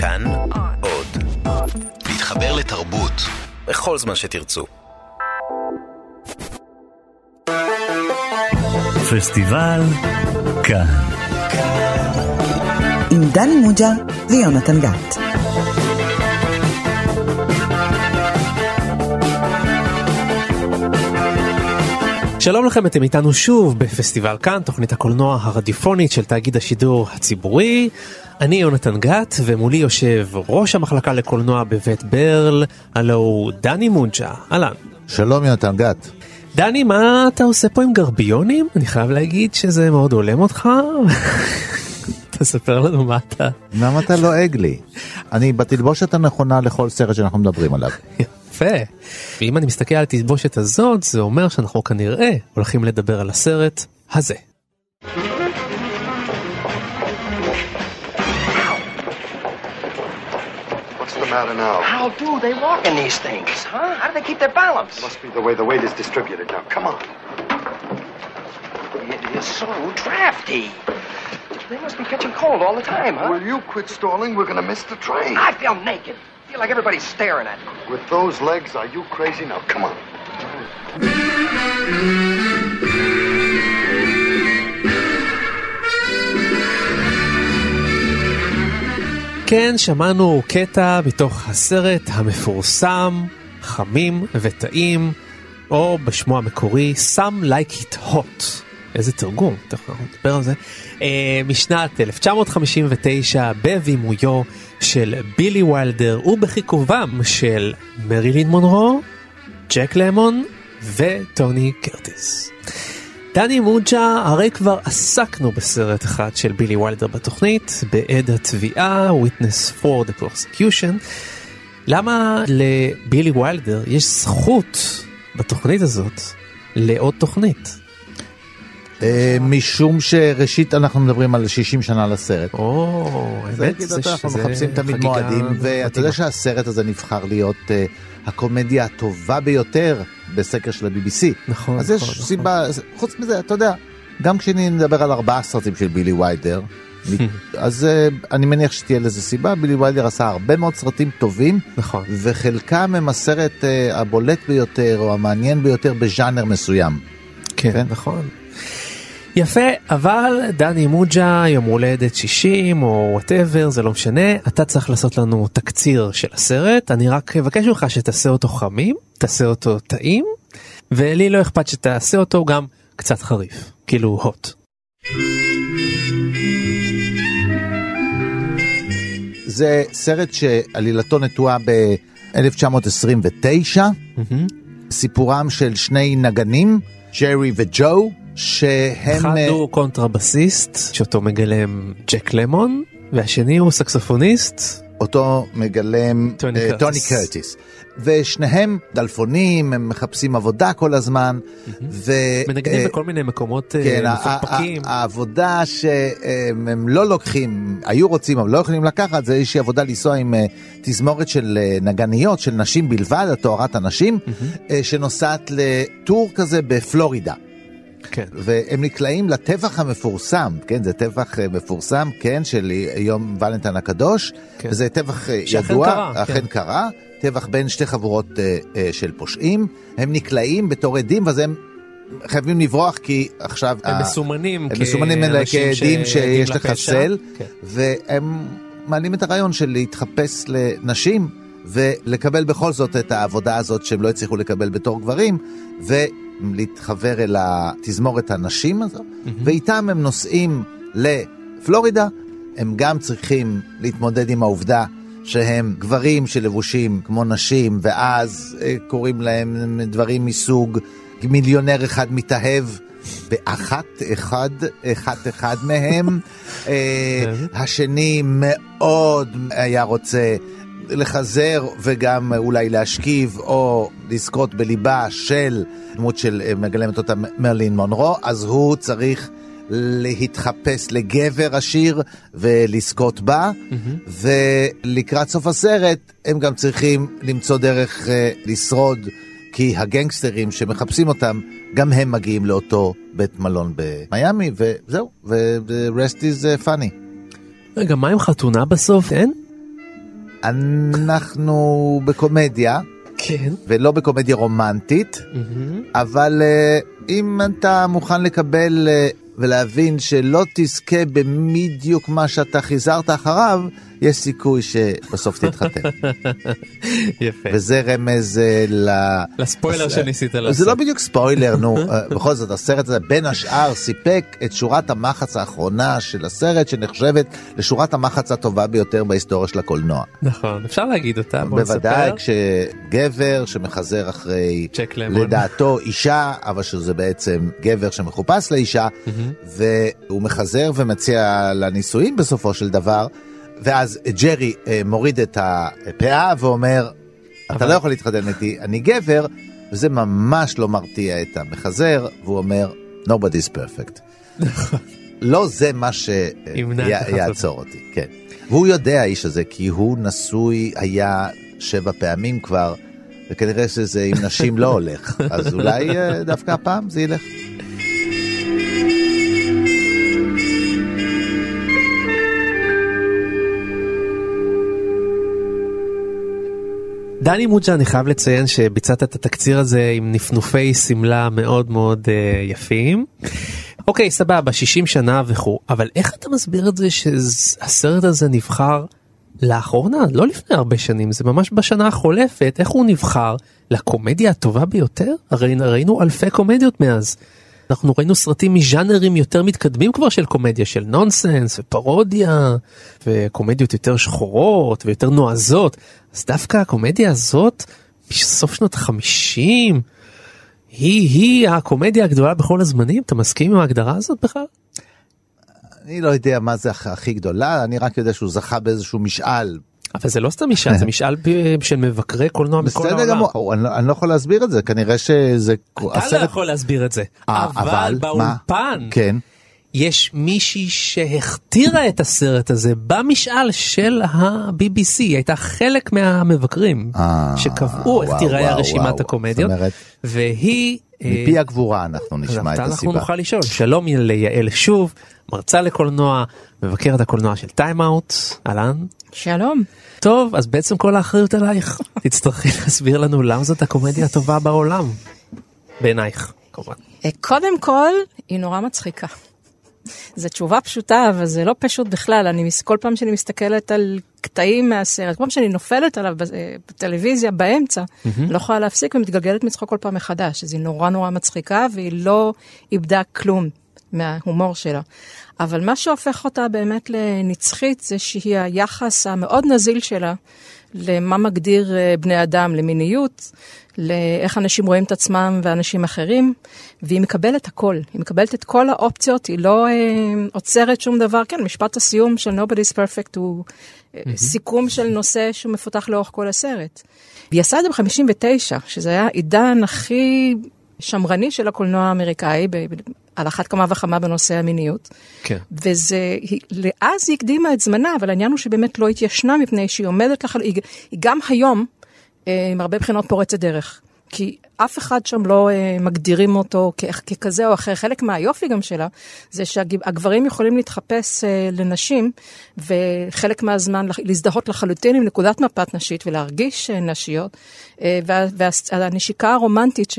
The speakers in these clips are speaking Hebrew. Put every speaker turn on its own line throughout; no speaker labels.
כאן עוד. להתחבר לתרבות בכל זמן שתרצו.
פסטיבל כאן.
עם דני מוג'ה ויונתן גת.
שלום לכם, אתם איתנו שוב בפסטיבל כאן, תוכנית הקולנוע הרדיופונית של תאגיד השידור הציבורי. אני יונתן גת, ומולי יושב ראש המחלקה לקולנוע בבית ברל, הלו הוא דני מוג'ה, אהלן.
שלום יונתן גת.
דני, מה אתה עושה פה עם גרביונים? אני חייב להגיד שזה מאוד הולם אותך. תספר לנו מה אתה.
למה אתה לועג לי? אני בתלבושת הנכונה לכל סרט שאנחנו מדברים עליו.
יפה. ואם אני מסתכל על התלבושת הזאת, זה אומר שאנחנו כנראה הולכים לדבר על הסרט הזה.
What's the matter now?
How do they walk in these things, huh? How do they keep their balance?
Must be the way the weight is distributed. Now, come on.
It is so drafty. They must be catching cold all the time, huh?
Will you quit stalling? We're gonna miss the train.
I feel naked. I feel like everybody's staring at me.
With those legs, are you crazy? Now, come on.
כן, שמענו קטע מתוך הסרט המפורסם, חמים וטעים, או בשמו המקורי, Some Like It Hot. איזה תרגום, תכף אנחנו נדבר על זה. אה, משנת 1959 בבימויו של בילי ויילדר ובכיכובם של מרילין מונרו, ג'ק למון וטוני קרטיס. דני מוג'ה, הרי כבר עסקנו בסרט אחד של בילי ויילדר בתוכנית, בעד התביעה, Witness for the Prosecution. למה לבילי ויילדר יש זכות בתוכנית הזאת לעוד תוכנית?
אה, משום שראשית אנחנו מדברים על 60 שנה לסרט.
או,
אתה- אנחנו מחפשים תמיד מועדים, ואתה יודע. שהסרט הזה נבחר להיות אה, הקומדיה הטובה ביותר בסקר של ה-BBC.
נכון,
אז
נכון,
יש
נכון.
סיבה, חוץ מזה, אתה יודע, גם כשנדבר על ארבעה סרטים של בילי ויידר, אז אה, אני מניח שתהיה לזה סיבה, בילי ויילדר עשה הרבה מאוד סרטים טובים,
נכון.
וחלקם הם הסרט הבולט ביותר או המעניין ביותר בז'אנר מסוים.
כן,
כן?
נכון. יפה, אבל דני מוג'ה, יום הולדת 60 או whatever, זה לא משנה, אתה צריך לעשות לנו תקציר של הסרט, אני רק אבקש ממך שתעשה אותו חמים, תעשה אותו טעים, ולי לא אכפת שתעשה אותו גם קצת חריף, כאילו hot.
זה סרט שעלילתו נטועה ב-1929, סיפורם של שני נגנים, ג'רי וג'ו, שהם...
אחד
אה,
הוא קונטרבסיסט, שאותו מגלם ג'ק למון, והשני הוא סקסופוניסט,
אותו מגלם
טוני
אה,
קרטיס.
טוני קרטיס. ושניהם דלפונים, הם מחפשים עבודה כל הזמן. ו...
מנגנים
אה,
בכל מיני מקומות
כן,
מפוקפקים.
ה- העבודה שהם הם לא לוקחים, היו רוצים אבל לא יכולים לקחת, זה איזושהי עבודה לנסוע עם תזמורת של נגניות, של נשים בלבד, תוארת הנשים, שנוסעת לטור כזה בפלורידה.
כן.
והם נקלעים לטבח המפורסם, כן, זה טבח אה, מפורסם, כן, של יום ולנטין הקדוש,
כן.
וזה טבח אה, ידוע,
קרה,
אכן
כן.
קרה, טבח בין שתי חבורות אה, אה, של פושעים, הם נקלעים בתור עדים, ואז הם חייבים לברוח כי עכשיו...
הם
ה-
מסומנים
הם מסומנים כעדים
שעדים
שיש. לחסל,
כן.
והם מעלים את הרעיון של להתחפש לנשים ולקבל בכל זאת את העבודה הזאת שהם לא הצליחו לקבל בתור גברים, ולהתחבר אל התזמורת הנשים הזו, ואיתם הם נוסעים לפלורידה, הם גם צריכים להתמודד עם העובדה שהם גברים שלבושים כמו נשים, ואז אה, קוראים להם דברים מסוג מיליונר אחד מתאהב. באחת אחד, אחת אחד מהם. אה, השני מאוד היה רוצה לחזר וגם אולי להשכיב או לזכות בליבה של דמות של אה, מגלמת אותה מרלין מונרו, אז הוא צריך להתחפש לגבר עשיר ולזכות בה, ולקראת סוף הסרט הם גם צריכים למצוא דרך אה, לשרוד, כי הגנגסטרים שמחפשים אותם, גם הם מגיעים לאותו בית מלון במיאמי, וזהו, ו-rest is uh, funny.
רגע, מה עם חתונה בסוף? אין?
אנחנו בקומדיה,
כן.
ולא בקומדיה רומנטית, אבל אה, אם אתה מוכן לקבל אה, ולהבין שלא תזכה בדיוק מה שאתה חיזרת אחריו, יש סיכוי שבסוף תתחתן.
יפה.
וזה רמז אה, ל...
לספוילר
אז,
שניסית לעשות.
זה לא בדיוק ספוילר, נו, אה, בכל זאת הסרט הזה בין השאר סיפק את שורת המחץ האחרונה של הסרט שנחשבת לשורת המחץ הטובה ביותר בהיסטוריה של הקולנוע.
נכון, אפשר להגיד אותה, בוא
בוודאי
נספר.
כשגבר שמחזר אחרי. לדעתו אישה אבל שזה בעצם גבר שמחופש לאישה והוא מחזר ומציע לה נישואים בסופו של דבר ואז ג'רי אה, מוריד את הפאה ואומר אתה
אבל-
לא יכול להתחתן איתי אני גבר וזה ממש לא מרתיע את המחזר והוא אומר nobody's perfect. לא זה מה. שיעצור אותי, כן. והוא יודע האיש הזה כי הוא נשוי היה שבע פעמים כבר וכנראה שזה עם נשים לא הולך אז אולי אה, דווקא הפעם זה ילך.
דני מוג'ה, אני חייב לציין שביצעת את התקציר הזה עם נפנופי שמלה מאוד מאוד uh, יפים. אוקיי, סבבה, 60 שנה וכו', אבל איך אתה מסביר את זה שהסרט הזה נבחר לאחרונה, לא לפני הרבה שנים, זה ממש בשנה החולפת, איך הוא נבחר לקומדיה הטובה ביותר? הרי ראינו אלפי קומדיות מאז. אנחנו ראינו סרטים מז'אנרים יותר מתקדמים כבר של קומדיה, של נונסנס ופרודיה וקומדיות יותר שחורות ויותר נועזות. אז דווקא הקומדיה הזאת, בסוף שנות החמישים, היא היא הקומדיה הגדולה בכל הזמנים? אתה מסכים עם ההגדרה הזאת בכלל?
אני לא יודע מה זה הכ- הכי גדולה אני רק יודע שהוא זכה באיזשהו משאל.
אבל זה לא סתם משאל, זה משאל של מבקרי קולנוע בכל
בסדר
העולם.
גמור אני, לא- אני לא יכול להסביר את זה כנראה שזה
אתה לא יכול להסביר את זה,
אה,
אבל? באולפן
כן
יש מישהי שהכתירה את הסרט הזה במשאל של ה-BBC, היא הייתה חלק מהמבקרים
אה,
שקבעו איך תיראה רשימת. הקומדיות,
אומרת,
והיא... אה,
מפי הגבורה אנחנו
אז
נשמע את
אנחנו
הסיבה.
נוכל לשאול, שלום ליעל שוב, מרצה לקולנוע, מבקרת הקולנוע של טיים אאוט, אהלן.
שלום.
טוב, אז בעצם כל האחריות עלייך. תצטרכי להסביר לנו למה זאת הקומדיה הטובה בעולם. בעינייך, כמובן.
אה, קודם כל, היא נורא מצחיקה. זו תשובה פשוטה, אבל זה לא פשוט בכלל. אני, כל פעם שאני מסתכלת על קטעים מהסרט, כל פעם שאני נופלת עליו אה, בטלוויזיה באמצע, לא יכולה להפסיק ומתגלגלת מצחוק כל פעם מחדש. אז היא נורא נורא מצחיקה, והיא לא איבדה כלום מההומור שלה. אבל מה שהופך אותה באמת לנצחית, זה שהיא היחס המאוד נזיל שלה למה מגדיר אה, בני אדם, למיניות, לאיך אנשים רואים את עצמם ואנשים אחרים, והיא מקבלת הכל, היא מקבלת את כל האופציות, היא לא אה, עוצרת שום דבר. כן, משפט הסיום של Nobody's Perfect הוא אה, סיכום של נושא שהוא מפותח לאורך כל הסרט. והיא עשה את זה ב-59, שזה היה העידן הכי שמרני של הקולנוע האמריקאי, על אחת כמה וכמה בנושא המיניות.
כן.
וזה, היא, לאז היא הקדימה את זמנה, אבל העניין הוא שבאמת לא התיישנה מפני שהיא עומדת לך, היא, היא גם היום אה, עם הרבה בחינות פורצת דרך. כי אף אחד שם לא אה, מגדירים אותו כ- ככזה או אחר. חלק מהיופי גם שלה, זה שהגברים יכולים להתחפש אה, לנשים, וחלק מהזמן להזדהות לחלוטין עם נקודת מבט נשית ולהרגיש אה, נשיות. אה, וה- והנשיקה הרומנטית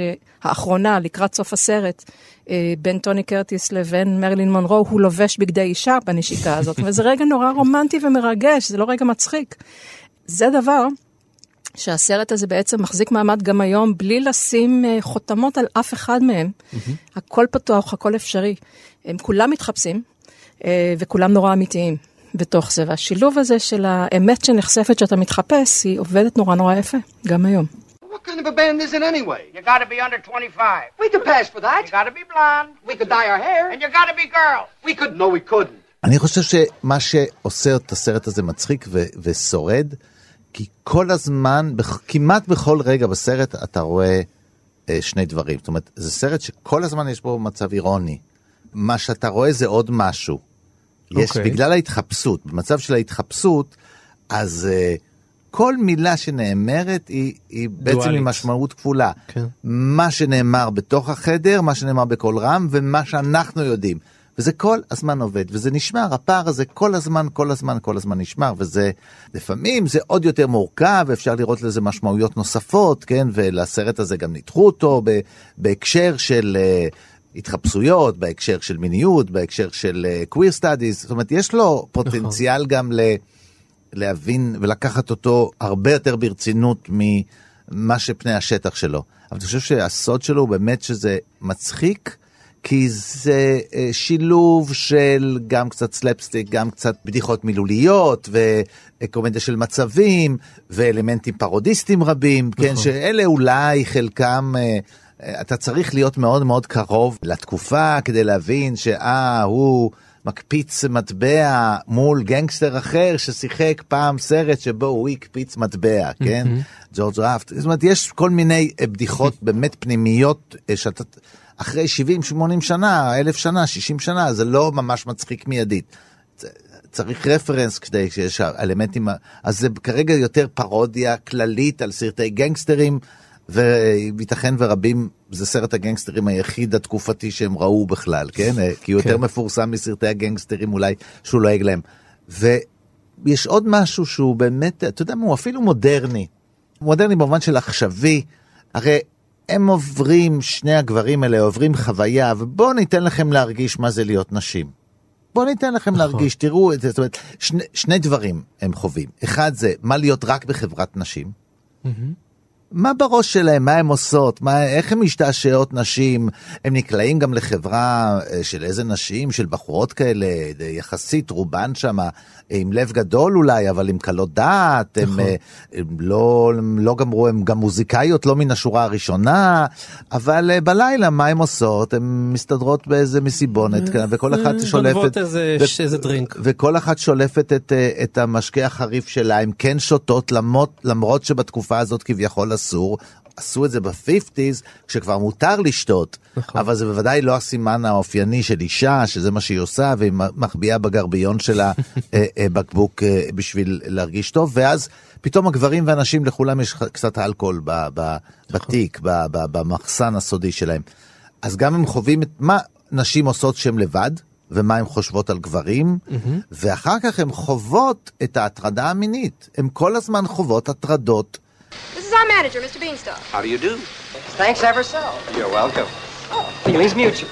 האחרונה, לקראת סוף הסרט, אה, בין טוני קרטיס לבין מרלין מונרו, הוא לובש בגדי אישה בנשיקה הזאת, וזה רגע נורא רומנטי ומרגש, זה לא רגע מצחיק. זה דבר שהסרט הזה בעצם מחזיק מעמד גם היום, בלי לשים אה, חותמות על אף אחד מהם. הכל פתוח, הכל אפשרי. הם כולם מתחפשים, אה, וכולם נורא אמיתיים בתוך זה. והשילוב הזה של האמת שנחשפת שאתה מתחפש, היא עובדת נורא נורא יפה, גם היום.
What kind of a band is it anyway?
You gotta be under 25.
We could pass for that.
You gotta be blonde.
We could dye our hair.
And you gotta be girl.
We could. No, we couldn't.
אני חושב שמה שעושה את הסרט הזה מצחיק ו- ושורד, כי כל הזמן, כמעט בכל רגע בסרט אתה רואה אה, שני דברים. זאת אומרת, זה סרט שכל הזמן יש בו מצב אירוני. מה שאתה רואה זה עוד משהו. יש,
אוקיי.
בגלל ההתחפשות, במצב של ההתחפשות, אז אה, כל מילה שנאמרת היא, היא בעצם עם. משמעות כפולה.
כן.
מה שנאמר בתוך החדר, מה שנאמר בקול רם, ומה שאנחנו יודעים. וזה כל הזמן עובד, וזה נשמר, הפער הזה כל הזמן, כל הזמן, כל הזמן נשמר, וזה, לפעמים זה עוד יותר מורכב, ואפשר לראות לזה משמעויות נוספות, כן, ולסרט הזה גם ניתחו אותו בהקשר של... uh, התחפשויות, בהקשר של מיניות, בהקשר של uh, queer studies, זאת אומרת, יש לו פוטנציאל גם ל... להבין ולקחת אותו הרבה יותר ברצינות ממה שפני השטח שלו. אבל אני חושב שהסוד שלו הוא באמת שזה מצחיק, כי זה אה, שילוב של גם קצת סלפסטיק, גם קצת בדיחות מילוליות, וקומדיה של מצבים, ואלמנטים פרודיסטיים רבים, כן, שאלה אולי חלקם... אה, אה, אתה צריך להיות מאוד מאוד קרוב לתקופה כדי להבין שאה, הוא מקפיץ מטבע מול גנגסטר אחר ששיחק פעם סרט שבו הוא הקפיץ מטבע, כן? ג'ורג' ראפט. זאת אומרת, יש כל מיני בדיחות באמת פנימיות שאתה... אחרי 70-80 שנה, אלף שנה, 60 שנה, זה לא ממש מצחיק מיידית. צריך רפרנס כדי שיש אלמנטים, אז זה כרגע יותר פרודיה כללית על סרטי גנגסטרים, וייתכן ורבים, זה סרט הגנגסטרים היחיד התקופתי שהם ראו בכלל, כן? כי הוא יותר
כן.
מפורסם מסרטי הגנגסטרים אולי שהוא לועג להם. ויש עוד משהו שהוא באמת, אתה יודע מה, הוא אפילו מודרני. מודרני במובן של עכשווי, הרי הם עוברים, שני הגברים האלה עוברים חוויה, ובואו ניתן לכם להרגיש מה זה להיות נשים. בואו ניתן לכם
נכון.
להרגיש, תראו את זה, זאת אומרת, שני, שני דברים הם חווים. אחד זה מה להיות רק בחברת נשים. מה בראש שלהם, מה הן עושות, מה, איך הן משתעשעות נשים, הם נקלעים גם לחברה אה, של איזה נשים, של בחורות כאלה, אה, יחסית רובן שם, אה, עם לב גדול אולי, אבל עם קלות דעת, הם,
נכון.
הם לא, הם לא גמרו, הן גם מוזיקאיות לא מן השורה הראשונה, אבל בלילה מה הן עושות? הן מסתדרות באיזה מסיבונת, וכל אחת שולפת,
איזה-
ו-
איזה דרינק.
וכל אחת שולפת את, את המשקה החריף שלה, הן כן שותות למרות, למרות שבתקופה הזאת כביכול אסור. עשו את זה ב-50's, כשכבר מותר לשתות,
נכון.
אבל זה בוודאי לא הסימן האופייני של אישה, שזה מה שהיא עושה, והיא מחביאה בגרביון שלה אה, אה, בקבוק אה, בשביל להרגיש טוב, ואז פתאום הגברים והנשים לכולם יש קצת אלכוהול ב- ב- בתיק, ב- ב- במחסן הסודי שלהם. אז גם הם חווים את מה נשים עושות שהן לבד, ומה הן חושבות על גברים, ואחר כך הן חוות את ההטרדה המינית. הן כל הזמן חוות הטרדות.
This is our manager, Mr. Beanstalk.
How do you do?
Thanks ever so.
You're welcome.
Feelings mutual.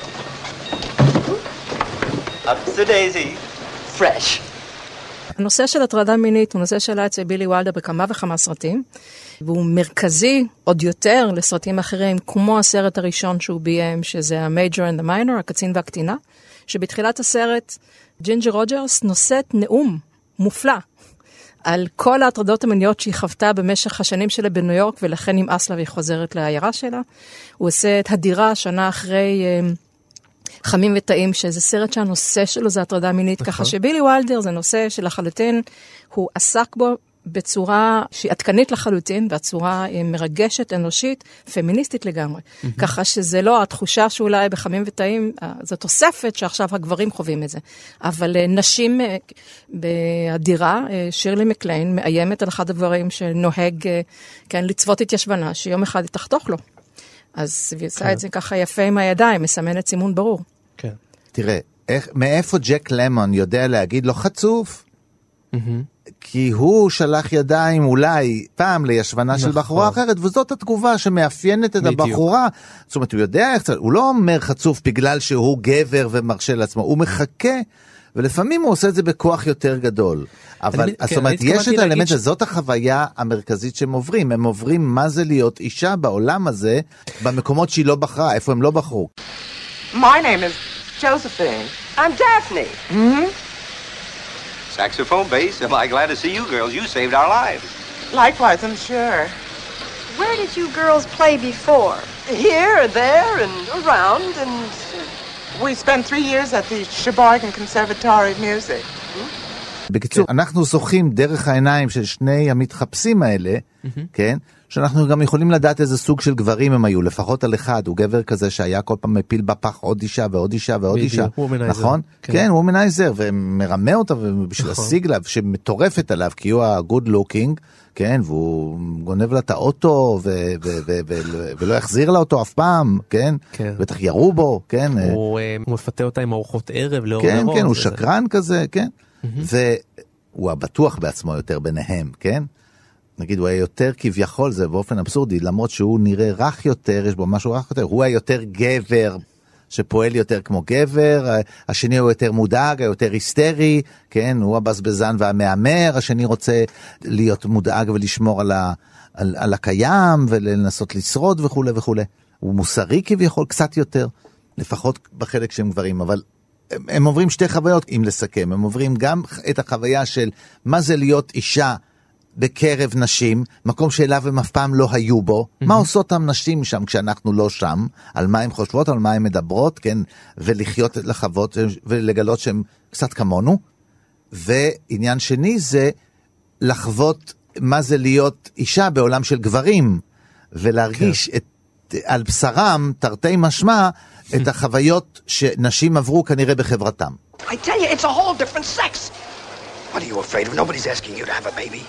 Up to daisy.
Fresh.
הנושא של הטרדה מינית הוא נושא שעלה אצל בילי וולדר בכמה וכמה סרטים, והוא מרכזי עוד יותר לסרטים אחרים, כמו הסרט הראשון שהוא ביים, שזה ה-Major and the Minor, הקצין והקטינה, שבתחילת הסרט ג'ינג'ר רוג'רס נושאת נאום מופלא על כל ההטרדות המיניות שהיא חוותה במשך השנים שלה בניו יורק, ולכן נמאס לה והיא חוזרת לעיירה שלה. הוא עושה את הדירה שנה אחרי... אה, חמים וטעים, שזה סרט שהנושא שלו זה הטרדה מינית, ככה שבילי ויילדר זה נושא שלחלוטין הוא עסק בו בצורה שהיא עדכנית לחלוטין, והצורה אה, מרגשת, אנושית, פמיניסטית לגמרי. ככה שזה לא התחושה שאולי בחמים וטעים, אה, זו תוספת שעכשיו הגברים חווים את זה. אבל אה, נשים בדירה, אה, שירלי מקליין, מאיימת על אחד הדברים שנוהג, כן, לצוות את ישבנה, שיום אחד היא תחתוך לו. אז היא עושה את זה ככה יפה עם הידיים, מסמנת סימון ברור.
כן.
תראה, איך, מאיפה ג'ק למון יודע להגיד לו חצוף? כי הוא שלח ידיים אולי פעם לישבנה של
נכון.
בחורה אחרת, וזאת התגובה שמאפיינת את
בדיוק.
הבחורה. זאת אומרת, הוא יודע איך, הוא לא אומר חצוף בגלל שהוא גבר ומרשה לעצמו, הוא מחכה. ולפעמים הוא עושה את זה בכוח יותר גדול. אבל,
אני-
זאת
כן,
אומרת, יש את האלמנט
להגיד ש-
הזה, זאת החוויה המרכזית שהם עוברים. הם עוברים מה זה להיות אישה בעולם הזה, במקומות שהיא לא בחרה, איפה הם לא בחרו.
My name is Josephine. I'm Daphne.
Saxophone bass. Am I glad to see you girls? You saved our lives.
Likewise, I'm sure.
Where did you girls play before?
Here and there and around, and we spent three years at the Sheboygan Conservatory of Music.
בקיצור, אנחנו זוכים דרך העיניים של שני המתחפשים האלה, כן, שאנחנו גם יכולים לדעת איזה סוג של גברים הם היו, לפחות על אחד, הוא גבר כזה שהיה כל פעם מפיל בפח עוד אישה ועוד אישה ועוד אישה. נכון?
כן.
כן, וומנייזר, ומרמה אותה ובשביל
נכון.
להשיג לה, שמטורפת עליו, כי הוא ה-good looking, כן, והוא גונב לה את האוטו, ו- ו- ו- ו- ולא יחזיר לה אותו אף פעם, כן?
כן.
בטח ירו בו, כן?
הוא אה, הוא מפתה אותה עם ארוחות ערב לאור
כן. כן, הוא שקרן כזה, כן. והוא הבטוח בעצמו יותר ביניהם, כן? נגיד הוא היה יותר כביכול, זה באופן אבסורדי, למרות שהוא נראה רך יותר, יש בו משהו רך יותר, הוא היה יותר גבר. שפועל יותר כמו גבר, השני הוא יותר מודאג, היותר היסטרי, כן, הוא הבזבזן והמהמר, השני רוצה להיות מודאג ולשמור על, ה, על, על הקיים ולנסות לשרוד וכולי וכולי. הוא מוסרי כביכול קצת יותר, לפחות בחלק שהם גברים, אבל הם עוברים שתי חוויות, אם לסכם, הם עוברים גם את החוויה של מה זה להיות אישה בקרב נשים, מקום שאליו הם אף פעם לא היו בו, מה עושות הנשים שם כשאנחנו לא שם, על מה הן חושבות, על מה הן מדברות, כן, ולחיות, לחוות ולגלות שהן קצת כמונו. ועניין שני זה לחוות מה זה להיות אישה בעולם של גברים, ולהרגיש את, על בשרם, תרתי משמע, את החוויות שנשים עברו כנראה בחברתם.
I tell you, it's a whole different sex. What are you afraid of? Nobody's asking you to have a baby.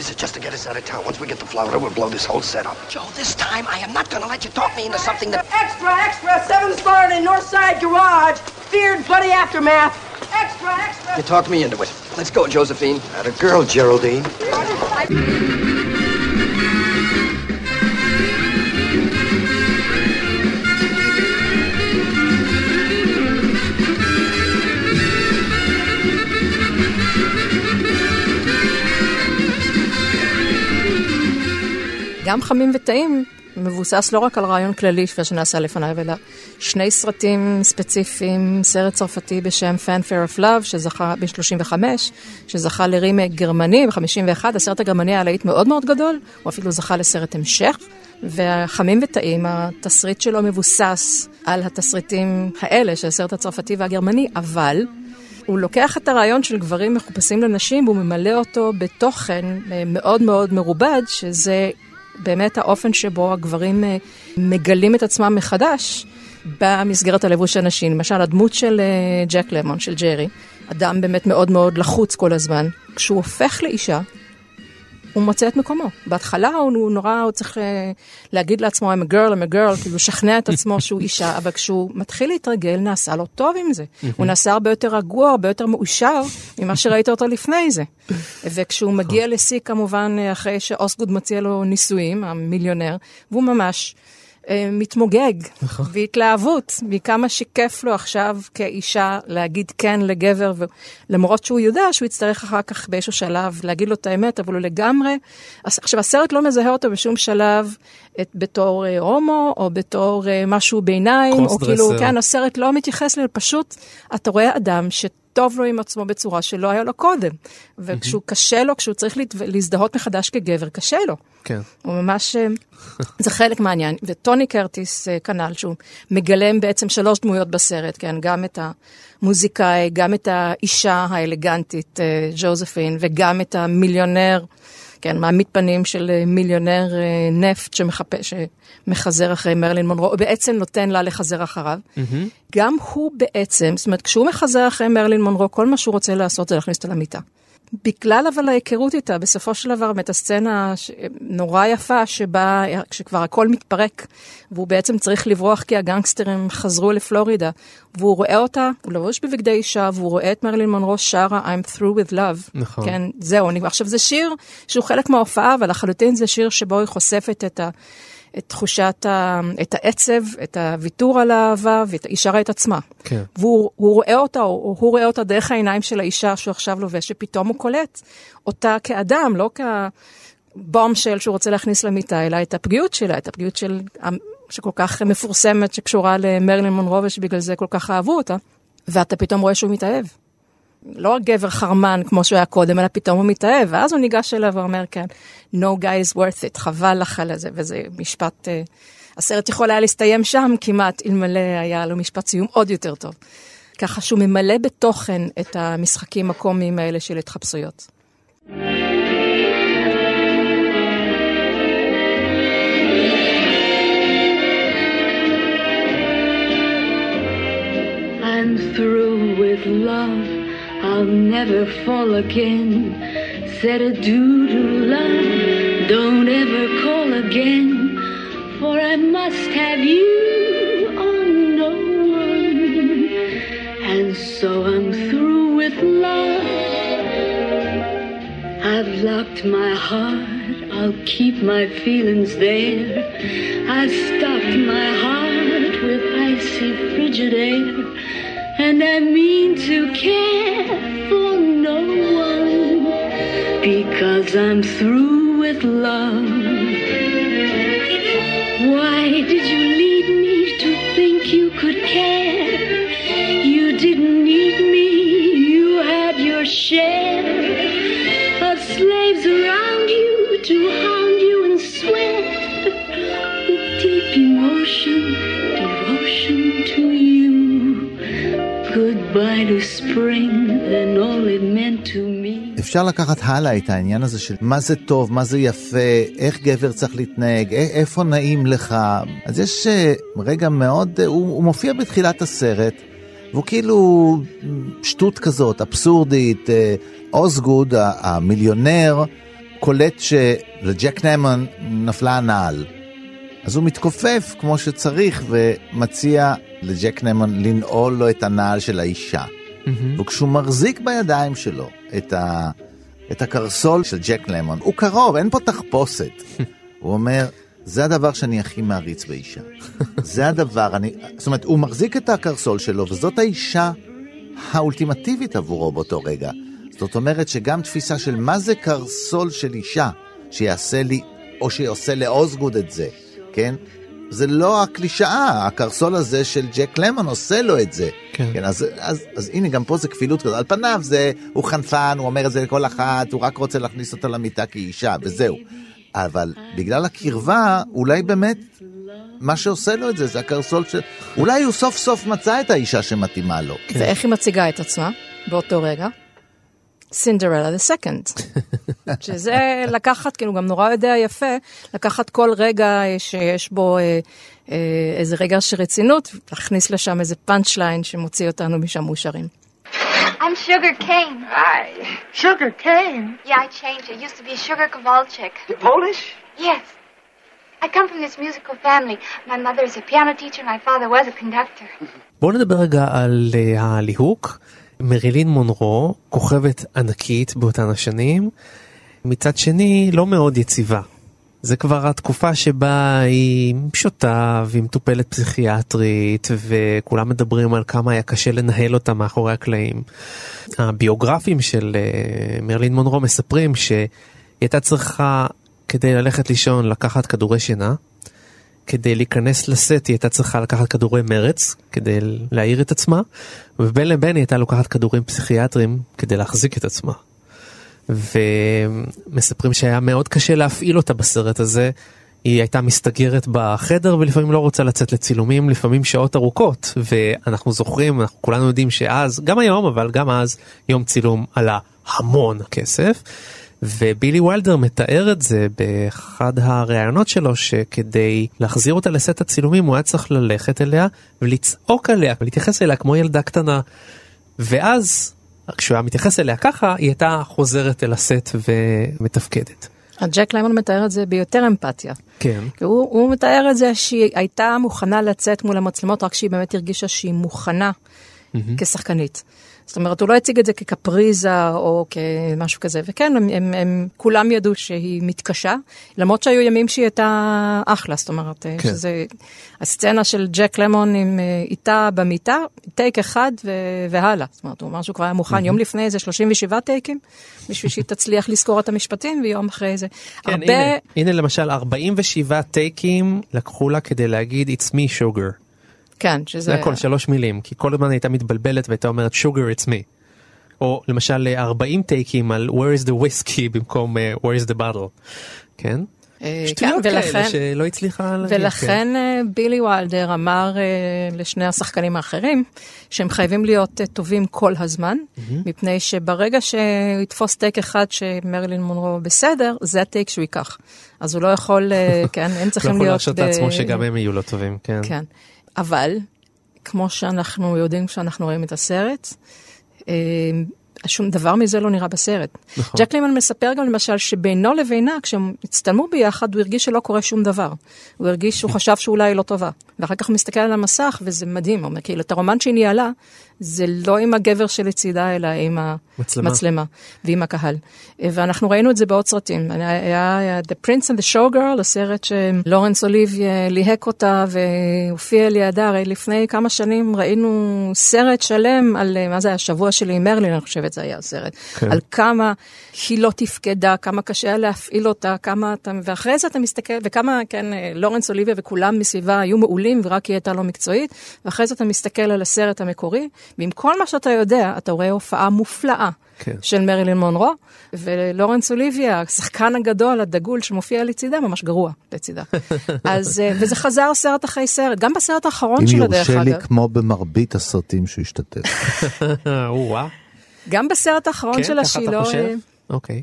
Is it just to get us out of town? Once we get the Florida, we'll blow this whole setup. Joe, this time I am not going to let you talk me into something that.
Extra, extra, 7th Florida Northside Garage. Feared bloody aftermath. Extra, extra.
You talked me into it. Let's go, Josephine. At a girl, Geraldine.
גם חמים וטעים מבוסס לא רק על רעיון כללי שנעשה לפניו, אלא שני סרטים ספציפיים, סרט צרפתי בשם Fanfare of Love, שזכה ב-35, שזכה לרימייק גרמני ב-51, הסרט הגרמני היה להיט מאוד מאוד גדול, הוא אפילו זכה לסרט המשך, והחמים וטעים, התסריט שלו מבוסס על התסריטים האלה של הסרט הצרפתי והגרמני, אבל הוא לוקח את הרעיון של גברים מחופשים לנשים והוא ממלא אותו בתוכן אה, מאוד מאוד מרובד, שזה באמת האופן שבו הגברים אה, מגלים את עצמם מחדש במסגרת הלבוש הנשי. למשל, הדמות של אה, ג'ק למון, של ג'רי, אדם באמת מאוד מאוד לחוץ כל הזמן, כשהוא הופך לאישה, הוא מוצא את מקומו. בהתחלה הוא, הוא נורא, הוא צריך אה, להגיד לעצמו, I'm a girl, I'm a girl, כאילו לשכנע את עצמו שהוא אישה, אבל כשהוא מתחיל להתרגל, נעשה לו טוב עם זה. הוא נעשה הרבה יותר רגוע, הרבה יותר מאושר ממה שראית אותו לפני זה. וכשהוא מגיע לשיא, כמובן, אה, אחרי שאוסגוד מציע לו נישואים, המיליונר, והוא ממש... אה, מתמוגג והתלהבות מכמה שכיף לו עכשיו כאישה להגיד כן לגבר, למרות שהוא יודע שהוא יצטרך אחר כך באיזשהו שלב להגיד לו את האמת, אבל הוא לגמרי... עכשיו, הסרט לא מזהה אותו בשום שלב את, בתור אה, הומו, או בתור אה, משהו ביניים, או כאילו, כן, הסרט לא מתייחס לזה, פשוט אתה רואה אדם ש... טוב לו עם עצמו בצורה שלא היה לו קודם. וכשהוא קשה לו, כשהוא צריך. להזדהות מחדש כגבר, קשה לו.
כן.
הוא ממש, זה חלק מהעניין. וטוני קרטיס כנ"ל, שהוא מגלם בעצם שלוש דמויות בסרט, כן, גם את המוזיקאי, גם את האישה האלגנטית, ז'וזפין, וגם את המיליונר. כן, מעמיד פנים של מיליונר נפט שמחפש, שמחזר אחרי מרלין מונרו, או בעצם נותן לה לחזר אחריו. Mm-hmm. גם הוא בעצם, זאת אומרת, כשהוא מחזר אחרי מרלין מונרו, כל מה שהוא רוצה לעשות זה להכניס אותה למיטה. בגלל אבל ההיכרות איתה, בסופו של דבר, באמת הסצנה נורא יפה, שבה, כשכבר הכל מתפרק, והוא בעצם צריך לברוח כי הגנגסטרים חזרו לפלורידה, והוא רואה אותה, הוא לבוש בבגדי אישה, והוא רואה את מרלין מונרו שרה I'm through with love.
נכון.
כן, זהו. עכשיו זה שיר שהוא חלק מההופעה, אבל לחלוטין זה שיר שבו היא חושפת את ה... את תחושת, ה, את העצב, את הוויתור על האהבה, והיא שרה את עצמה.
כן.
והוא רואה אותה, או הוא רואה אותה דרך העיניים של האישה שהוא עכשיו לובש, שפתאום הוא קולט אותה כאדם, לא כבומשל שהוא רוצה להכניס למיטה, אלא את הפגיעות שלה, את הפגיעות של, שכל כך מפורסמת, שקשורה למרלין מונרו, ושבגלל זה כל כך אהבו אותה, ואתה פתאום רואה שהוא מתאהב. לא גבר חרמן כמו שהוא היה קודם, אלא פתאום הוא מתאהב, ואז הוא ניגש אליו ואומר, כן, no guy is worth it, חבל לך על זה, וזה משפט, uh, הסרט יכול היה להסתיים שם כמעט, אלמלא היה לו משפט סיום עוד יותר טוב. ככה שהוא ממלא בתוכן את המשחקים הקומיים האלה של התחפשויות.
I'm through with love. I'll never fall again. Said a adieu to love, don't ever call again. For I must have you, or no one. And so I'm through with love. I've locked my heart, I'll keep my feelings there. I've stopped my heart with icy frigid air. And I mean to care for no one because I'm through with love. Why did you lead me to think you could care? You didn't need me, you had your share of slaves around you to hound you and sweat with deep emotion,
אפשר לקחת הלאה את העניין הזה של מה זה טוב, מה זה יפה, איך גבר צריך להתנהג, איפה נעים לך. אז יש אה, רגע מאוד, אה, הוא, הוא מופיע בתחילת הסרט, והוא כאילו שטות כזאת, אבסורדית. אה, אוזגוד, ה- המיליונר, קולט שלג'ק נאמן נפלה הנעל. אז הוא מתכופף כמו שצריך ומציע לג'ק נאמן לנעול לו את הנעל של האישה. וכשהוא מחזיק בידיים שלו את, ה, את הקרסול של ג'ק למון, הוא קרוב, אין פה תחפושת. הוא אומר, זה הדבר שאני הכי מעריץ באישה. זה הדבר, אני... זאת אומרת, הוא מחזיק את הקרסול שלו, וזאת האישה האולטימטיבית עבורו באותו רגע. זאת אומרת שגם תפיסה של מה זה קרסול של אישה, שיעשה לי, או שעושה לאוזגוד את זה, כן? זה לא הקלישאה, הקרסול הזה של ג'ק למון עושה לו את זה.
כן.
כן, אז, אז, אז הנה, גם פה זה כפילות כזאת. על פניו זה, הוא חנפן, הוא אומר את זה לכל אחת, הוא רק רוצה להכניס אותה למיטה כאישה, וזהו. אבל בגלל הקרבה, אולי באמת, מה שעושה לו את זה, זה הקרסול של... אולי הוא סוף סוף מצא את האישה שמתאימה לו.
ואיך היא מציגה את עצמה באותו רגע? סינדרלה the second. שזה לקחת, כאילו גם נורא יודע יפה, לקחת כל רגע שיש בו אה, אה, איזה רגע של רצינות, להכניס לשם איזה פאנצ' ליין שמוציא אותנו משם מאושרים.
I'm Sugar Cane.
Hi. Sugar cane?
Yeah, I changed. It used to be Sugar Kowalczyk.
Polish?
Yes. I come from this musical family. My mother is a piano teacher, my father was a conductor.
בואו נדבר רגע על uh, הליהוק. מרילין מונרו, כוכבת ענקית באותן השנים, מצד שני לא מאוד יציבה. זה כבר התקופה שבה היא שותה והיא מטופלת פסיכיאטרית וכולם מדברים על כמה היה קשה לנהל אותה מאחורי הקלעים. הביוגרפים של uh, מרלין מונרו מספרים שהיא הייתה צריכה כדי ללכת לישון לקחת כדורי שינה. כדי להיכנס לסט היא הייתה צריכה לקחת כדורי מרץ כדי להעיר את עצמה ובין לבין היא הייתה לוקחת כדורים פסיכיאטרים כדי להחזיק את עצמה. ומספרים שהיה מאוד קשה להפעיל אותה בסרט הזה. היא הייתה מסתגרת בחדר ולפעמים לא רוצה לצאת לצילומים לפעמים שעות ארוכות ואנחנו זוכרים אנחנו כולנו יודעים שאז גם היום אבל גם אז יום צילום עלה המון כסף. ובילי וילדר מתאר את זה באחד הראיונות שלו שכדי להחזיר אותה לסט הצילומים הוא היה צריך ללכת אליה ולצעוק עליה ולהתייחס אליה כמו ילדה קטנה. ואז כשהוא היה מתייחס אליה ככה היא הייתה חוזרת אל הסט ומתפקדת.
הג'ק ליימון מתאר את זה ביותר אמפתיה.
כן.
הוא, הוא מתאר את זה שהיא הייתה מוכנה לצאת מול המצלמות רק שהיא באמת הרגישה שהיא מוכנה כשחקנית. זאת אומרת, הוא לא הציג את זה כקפריזה או כמשהו כזה, וכן, הם, הם, הם כולם ידעו שהיא מתקשה, למרות שהיו ימים שהיא הייתה אחלה, זאת אומרת, כן. שזה, הסצנה של ג'ק למון עם אה, איתה במיטה, טייק אחד ו, והלאה. זאת אומרת, הוא אמר שהוא כבר היה מוכן, יום לפני איזה 37 טייקים, בשביל שהיא תצליח לזכור את המשפטים, ויום אחרי זה.
כן,
הרבה...
הנה, הנה למשל 47 טייקים לקחו לה כדי להגיד it's me sugar.
כן, שזה...
זה הכל שלוש מילים כי כל הזמן הייתה מתבלבלת והייתה אומרת sugar it's me. או למשל 40 טייקים על where is the whiskey במקום uh, where is the bottle. כן?
אה,
שטויות
כן,
כאלה
ולכן,
שלא הצליחה להגיד. כן.
ולכן אה, בילי וילדר אמר לשני השחקנים האחרים שהם חייבים להיות טובים כל הזמן, מפני שברגע שהוא יתפוס טייק אחד שמרילין מונרו בסדר, זה הטייק שהוא ייקח. אז הוא לא יכול, כן, הם
לא
צריכים
יכול
להיות...
להרשות
ב-
לעצמו שגם הם יהיו לא טובים. כן.
כן. אבל כמו שאנחנו יודעים כשאנחנו רואים את הסרט. אה, שום דבר מזה לא נראה בסרט.
נכון.
ג'ק לימן מספר גם למשל שבינו לבינה, כשהם הצטלמו ביחד, הוא הרגיש שלא קורה שום דבר. הוא הרגיש שהוא חשב שאולי היא לא טובה. ואחר כך הוא מסתכל על המסך, וזה מדהים. אומר, כאילו, את הרומן שהיא ניהלה, זה לא עם הגבר שלצידה, אלא עם
מצלמה.
המצלמה ועם הקהל. ואנחנו ראינו את זה בעוד סרטים. היה היה The Prince and the Showgirl, הסרט שלורנס אוליביה ליהק אותה והופיע לידה. הרי לפני כמה שנים ראינו סרט שלם על, אה, מה זה היה, השבוע שלי עם מרלין, אני חושבת זה היה הסרט.
כן.
על כמה היא לא תפקדה, כמה קשה היה להפעיל אותה, כמה אתה, ואחרי זה אתה מסתכל, וכמה, כן, אה, לורנס אוליביה וכולם מסביבה היו מעולים ורק היא הייתה לא מקצועית, ואחרי זה אתה מסתכל על הסרט המקורי, ועם כל מה שאתה יודע, אתה רואה הופעה מופלאה.
כן.
של מרילין מונרו, ולורנס אוליביה, השחקן הגדול, הדגול שמופיע לצידה, ממש גרוע לצידה. אז, אה, וזה חזר סרט אחרי סרט, גם בסרט האחרון
אם
שלו, דרך
יורשה לי,
אגב.
כמו במרבית הסרטים שהוא השתתף.
גם בסרט האחרון
כן,
שלה
ככה
שהיא
אתה
לא...
חושב? אוקיי.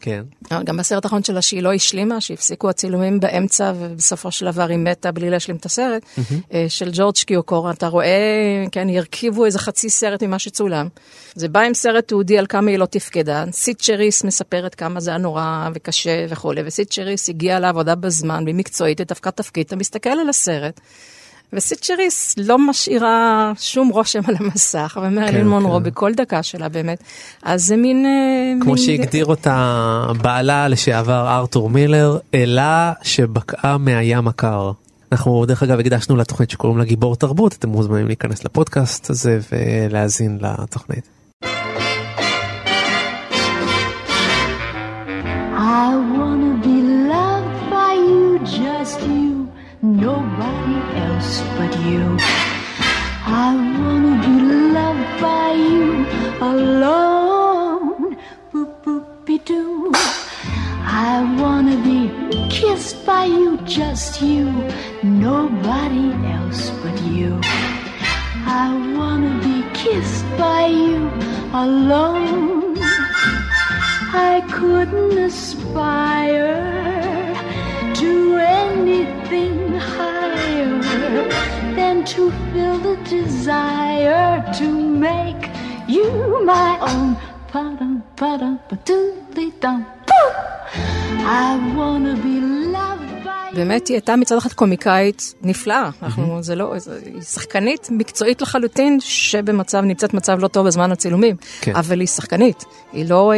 כן.
אה, גם בסרט האחרון שלה שהיא לא השלימה, שהפסיקו הצילומים באמצע ובסופו של דבר היא מתה בלי להשלים את הסרט, אה, של ג'ורג' קיוקור, אתה רואה, כן, הרכיבו איזה חצי סרט ממה שצולם. זה בא עם סרט תיעודי על כמה היא לא תפקדה, סיטצ'ריס מספרת כמה זה היה נורא וקשה וכולי, וסיטצ'ריס הגיעה לעבודה בזמן והיא מקצועית, היא דווקא תפקיד, אתה מסתכל על הסרט. וסיטצ'ריס לא משאירה שום רושם על המסך, ומרלין
כן,
מונרו
כן.
בכל דקה שלה באמת. אז זה מין... אה,
כמו
מין-
שהגדיר אותה בעלה לשעבר ארתור מילר, אלה שבקעה מהים הקר. אנחנו דרך אגב הקדשנו לתוכנית שקוראים לה גיבור תרבות, אתם מוזמנים להיכנס לפודקאסט הזה ולהאזין לתוכנית.
I wanna be loved by you, just you, nobody. lado own. Pa-dum, pa-dum, ba-doo-dee-dum, boo. I wanna be loved by
באמת היא הייתה מצד אחד קומיקאית נפלאה, אנחנו, זה לא, היא שחקנית מקצועית לחלוטין, שבמצב, נמצאת במצב לא טוב בזמן הצילומים,
כן.
אבל היא שחקנית, היא לא,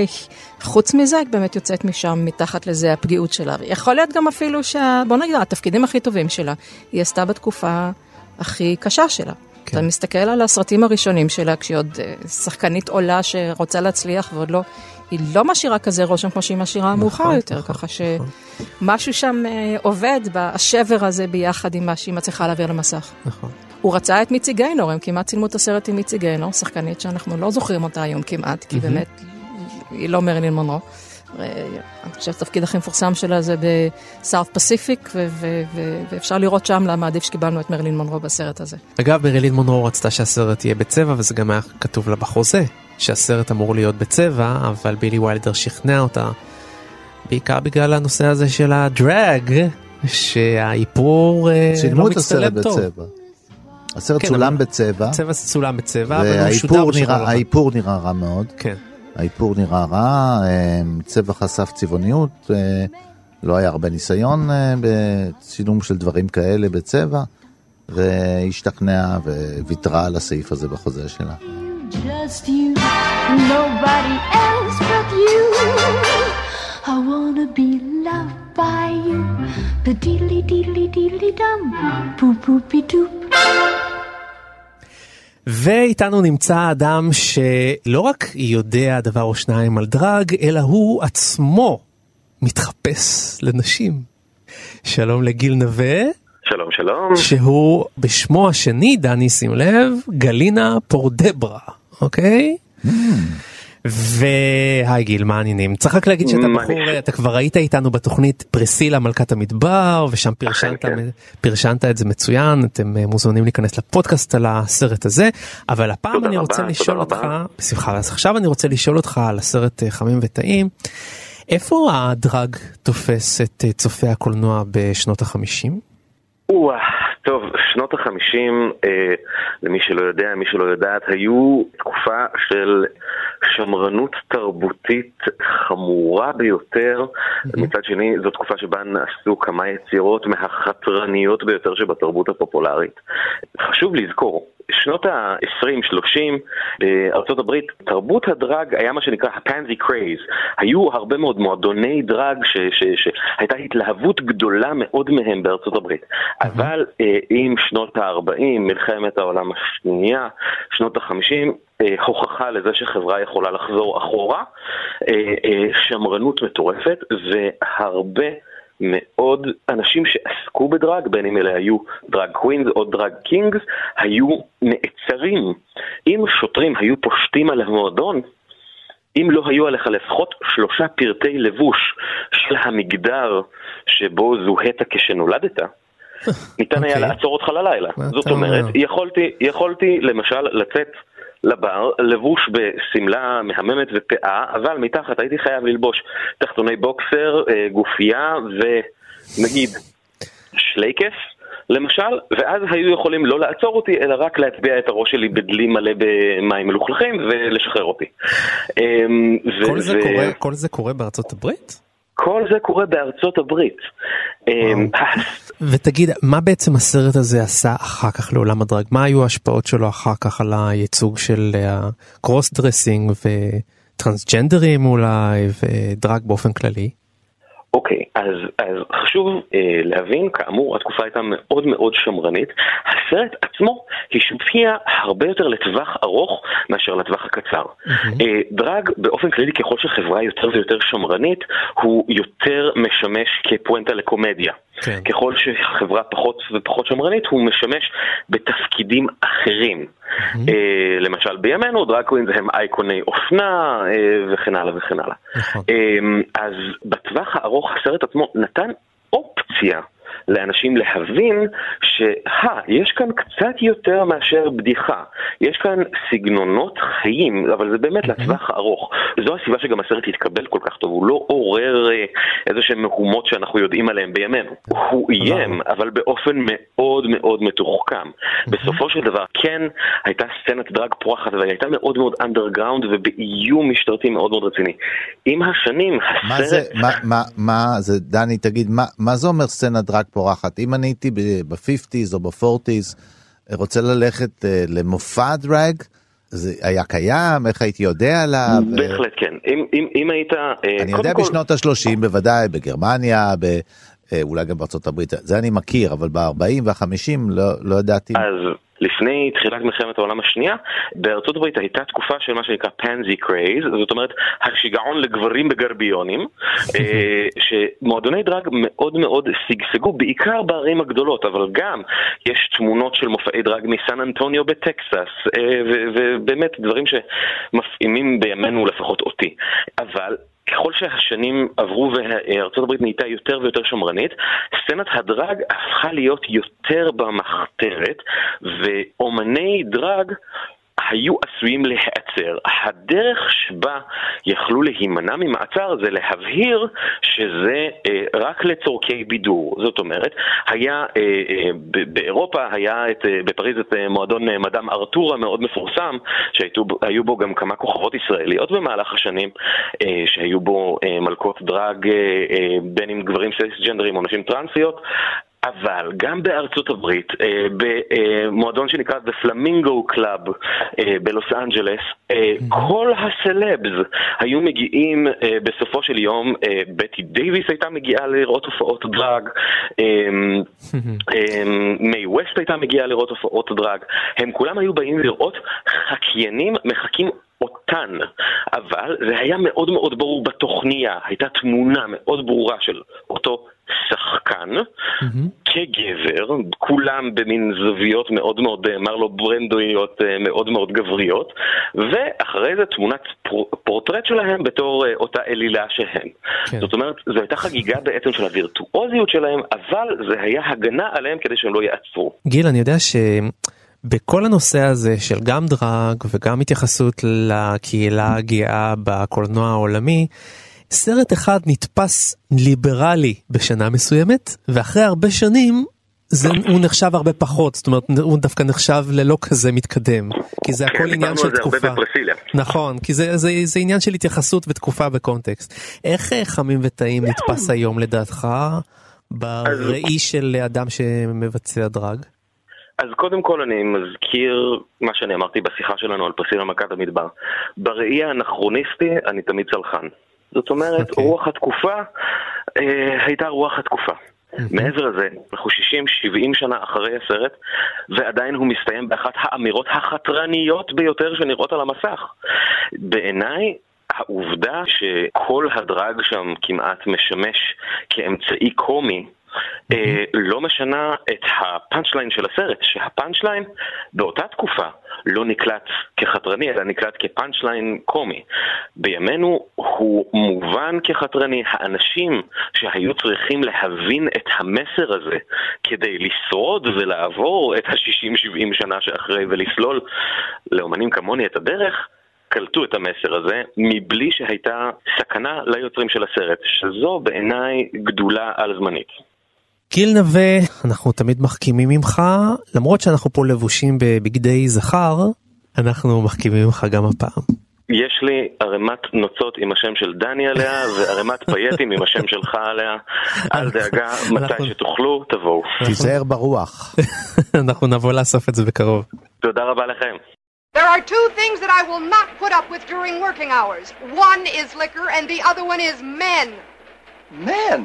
חוץ מזה, היא באמת יוצאת משם מתחת לזה הפגיעות שלה. יכול להיות גם אפילו שה... בוא נגיד, התפקידים הכי טובים שלה, היא עשתה בתקופה הכי קשה שלה.
כן.
אתה מסתכל על הסרטים הראשונים שלה, כשהיא עוד אה, שחקנית עולה שרוצה להצליח ועוד לא, היא לא משאירה כזה רושם כמו שהיא משאירה מאוחר יותר,
נכון,
ככה שמשהו שם אה, עובד בשבר הזה ביחד עם מה שהיא מצליחה להעביר למסך.
נכון.
הוא רצה את מיצי גיינור, הם כמעט צילמו את הסרט עם מיצי גיינור, שחקנית שאנחנו לא זוכרים אותה היום כמעט, כי באמת היא לא מרילין מונרו. אה, אני חושבת שהתפקיד הכי מפורסם שלה זה בסארט פסיפיק, ו- ו- ו- ואפשר לראות שם למה עדיף שקיבלנו את מרילין מונרו בסרט הזה.
אגב, מרילין מונרו רצתה שהסרט יהיה בצבע, וזה גם היה כתוב לה בחוזה, שהסרט אמור להיות בצבע, אבל בילי ויילדר שכנע אותה, בעיקר בגלל הנושא הזה של הדרג, שהאיפור אה,
צילמו
לא
את הסרט
מצטלם טוב.
בצבע. הסרט
כן,
צולם
אבל-
בצבע,
צבע צולם בצבע, אבל הוא שודר
והאיפור נראה רע מאוד.
כן.
האיפור נראה רע, אה, צבע חשף צבעוניות, אה, לא היה הרבה ניסיון אה, בצילום של דברים כאלה בצבע, והשתכנעה וויתרה על הסעיף הזה בחוזה שלה.
just you, nobody else but you. I wanna be loved by you. The deedly deedly deedly dum, boop boopy doop.
ואיתנו נמצא אדם שלא רק יודע דבר או שניים על דרג, אלא הוא עצמו מתחפש לנשים. שלום לגיל נווה,
שלום שלום.
שהוא בשמו השני, דני שים לב, גלינה פורדברה, אוקיי? והי גיל, מה העניינים? צריך רק להגיד שאתה בחור? אתה כבר היית איתנו בתוכנית פרסילה מלכת המדבר, ושם פרשנת,
כן.
פרשנת את זה מצוין, אתם אה, מוזמנים להיכנס לפודקאסט על הסרט הזה, אבל הפעם אני
רבה,
רוצה
תודה
לשאול
רבה.
אותך, בשמחה, אז עכשיו אני רוצה לשאול אותך על הסרט אה, חמים וטעים, איפה הדרג תופס את אה, צופי הקולנוע בשנות החמישים?
טוב, שנות החמישים, אה, למי שלא יודע, מי שלא יודעת, היו תקופה של שמרנות תרבותית חמורה ביותר. מצד שני, זו תקופה שבה נעשו כמה יצירות מהחתרניות ביותר שבתרבות הפופולרית. חשוב לזכור, שנות ה-20-30 בארצות הברית, תרבות הדרג היה מה שנקרא הפנזי קרייז. היו הרבה מאוד מועדוני דרג שהייתה התלהבות גדולה מאוד מהם בארצות הברית. אבל אה, עם שנות ה-40, מלחמת העולם השנייה, שנות ה-50, אה, הוכחה לזה שחברה יכולה לחזור אחורה, אה, אה, שמרנות מטורפת והרבה מאוד אנשים שעסקו בדרג, בין אם אלה היו drag queens או drag kings, היו נעצרים. אם שוטרים היו פושטים על המועדון, אם לא היו עליך לפחות שלושה פרטי לבוש של המגדר שבו זוהית כשנולדת, ניתן היה
אוקיי.
לעצור אותך ללילה. זאת אומרת,
אומר?
יכולתי, יכולתי למשל לצאת לבר, לבוש בשמלה מהממת ופאה, אבל מתחת הייתי חייב ללבוש תחתוני בוקסר, אה, גופייה ונגיד שלייקס. למשל, ואז היו יכולים לא לעצור אותי, אלא רק להטביע את הראש שלי בדלי מלא במים מלוכלכים ולשחרר אותי. אמ, ו-
כל זה
ו-
קורה- כל זה קורה בארצות הברית?
כל זה קורה בארצות הברית. אמ,
ותגיד, מה בעצם הסרט הזה עשה אחר כך לעולם הדרג? מה היו ההשפעות שלו אחר כך על הייצוג של ה cross dressing וטרנסג'נדרים אולי ודרג באופן כללי?
אוקיי, אז, אז חשוב אה, להבין, כאמור, התקופה הייתה מאוד מאוד שמרנית. הסרט עצמו השפיע הרבה יותר לטווח ארוך מאשר לטווח הקצר. אה, דרג, באופן כללי, ככל שחברה יותר ויותר שמרנית, הוא יותר משמש כפואנטה לקומדיה.
כן.
ככל שחברה פחות ופחות שמרנית, הוא משמש בתפקידים אחרים. אה, למשל בימינו דרג קווינס הם אייקוני אופנה אה, וכן הלאה וכן הלאה. אה, אז בטווח הארוך הסרט עצמו נתן אופציה. לאנשים להבין שה, יש כאן קצת יותר מאשר בדיחה. יש כאן סגנונות חיים, אבל זה באמת לטווח הארוך. זו הסיבה שגם הסרט התקבל כל כך טוב, הוא לא עורר אה, איזה שהן מהומות שאנחנו יודעים עליהן בימינו. הוא איים, אבל באופן מאוד מאוד מתוחכם. בסופו של דבר, כן, הייתה סצנת דרג פורחת, אבל היא הייתה מאוד מאוד אנדרגראונד ובאיום משטרתי מאוד מאוד רציני. עם השנים,
מה
הסרט...
זה, מה, מה, מה זה, דני, תגיד, מה, מה זה אומר סצנת דרג פורחת? אם אני הייתי ב-50's או ב-40's, רוצה ללכת אה, למופע דרג, זה היה קיים? איך הייתי יודע עליו?
בהחלט כן. אם, אם, אם היית... אה,
אני יודע
כל-
בשנות ה-30 בוודאי, בגרמניה, ב, אה, אולי גם בארצות הברית, זה אני מכיר, אבל ב-40 וה-50 לא, לא ידעתי.
אז לפני תחילת מלחמת העולם השנייה, בארצות הברית הייתה תקופה של מה שנקרא pansy craze, זאת אומרת השיגעון לגברים בגרביונים, אה, שמועדוני דרג מאוד מאוד שגשגו, בעיקר בערים הגדולות, אבל גם יש תמונות של מופעי דרג מסן אנטוניו בטקסס, אה, ובאמת דברים שמפעימים בימינו לפחות אותי. אבל ככל שהשנים עברו הברית נהייתה יותר ויותר שמרנית, סצנת הדרג הפכה להיות יותר במחתרת, ואומני דרג היו עשויים להיעצר. הדרך שבה יכלו להימנע ממעצר זה להבהיר שזה אה, רק לצורכי בידור. זאת אומרת, היה אה, אה, באירופה, היה את, אה, בפריז את אה, מועדון אה, מדאם ארתור המאוד מפורסם, שהיו בו גם כמה כוכבות ישראליות במהלך השנים, אה, שהיו בו אה, מלכות דרג, אה, אה, בין אם גברים סייסג'נדרים או נשים טרנסיות. אבל גם בארצות הברית, אה, במועדון שנקרא The Flamingo Club אה, בלוס אנג'לס, אה, כל הסלבס היו מגיעים אה, בסופו של יום, אה, בטי דייוויס הייתה מגיעה לראות הופעות דרג, אה, אה, מיי ווסט הייתה מגיעה לראות הופעות דרג, הם כולם היו באים לראות חקיינים מחקים אותן, אבל זה היה מאוד מאוד ברור בתוכניה, הייתה תמונה מאוד ברורה של אותו שחקן כגבר, כולם במין זוויות מאוד מאוד אה, מרלו ברנדויות אה, מאוד מאוד גבריות, ואחרי זה תמונת פור- פורטרט שלהם בתור אה, אותה אלילה שהם.
כן.
זאת אומרת, זו הייתה חגיגה בעצם של הווירטואוזיות שלהם, אבל זה היה הגנה עליהם כדי שהם לא ייעצרו.
גיל, אני יודע שבכל הנושא הזה של גם דרג וגם התייחסות לקהילה הגאה בקולנוע העולמי, סרט אחד נתפס ליברלי בשנה מסוימת, ואחרי הרבה שנים זה, הוא נחשב הרבה פחות, זאת אומרת, הוא דווקא נחשב ללא כזה מתקדם, כי זה הכל עניין של תקופה.
זה.
נכון, כי זה, זה, זה עניין של התייחסות ותקופה בקונטקסט. איך אה, חמים וטעים נתפס היום לדעתך בראי של אדם שמבצע דרג?
אז קודם כל אני מזכיר מה שאני אמרתי בשיחה שלנו על פרסילה מכת המדבר. בראי האנכרוניסטי אני תמיד צלחן. זאת אומרת, okay.
אוקיי.
רוח התקופה אה, הייתה רוח התקופה. מעבר לזה, אנחנו 60-70 שנה אחרי הסרט, ועדיין הוא מסתיים באחת האמירות החתרניות ביותר שנראות על המסך. בעיניי, העובדה שכל הדרג שם כמעט משמש כאמצעי קומי אה, לא משנה את הפאנץ' ליין של הסרט, שהפאנץ' ליין באותה תקופה לא נקלט כחתרני, אלא נקלט כפאנצ' ליין קומי. בימינו הוא מובן כחתרני. האנשים שהיו צריכים להבין את המסר הזה כדי לשרוד ולעבור את ה-60-70 שנה שאחרי ולסלול לאומנים כמוני את הדרך, קלטו את המסר הזה מבלי שהייתה סכנה ליוצרים של הסרט, שזו בעיניי גדולה על זמנית.
גיל נווה, אנחנו תמיד מחכימים ממך, למרות שאנחנו פה לבושים בבגדי זכר, אנחנו מחכימים ממך גם הפעם.
יש לי ערימת נוצות עם השם של דני עליה וערימת פייטים עם השם שלך עליה. אל דאגה, מתי שתוכלו, תבואו.
תיזהר ברוח.
אנחנו נבוא לאסוף את זה בקרוב.
תודה רבה לכם.
There are two things that I will not put up with during working hours. One is liquor and the other one is men.
Men?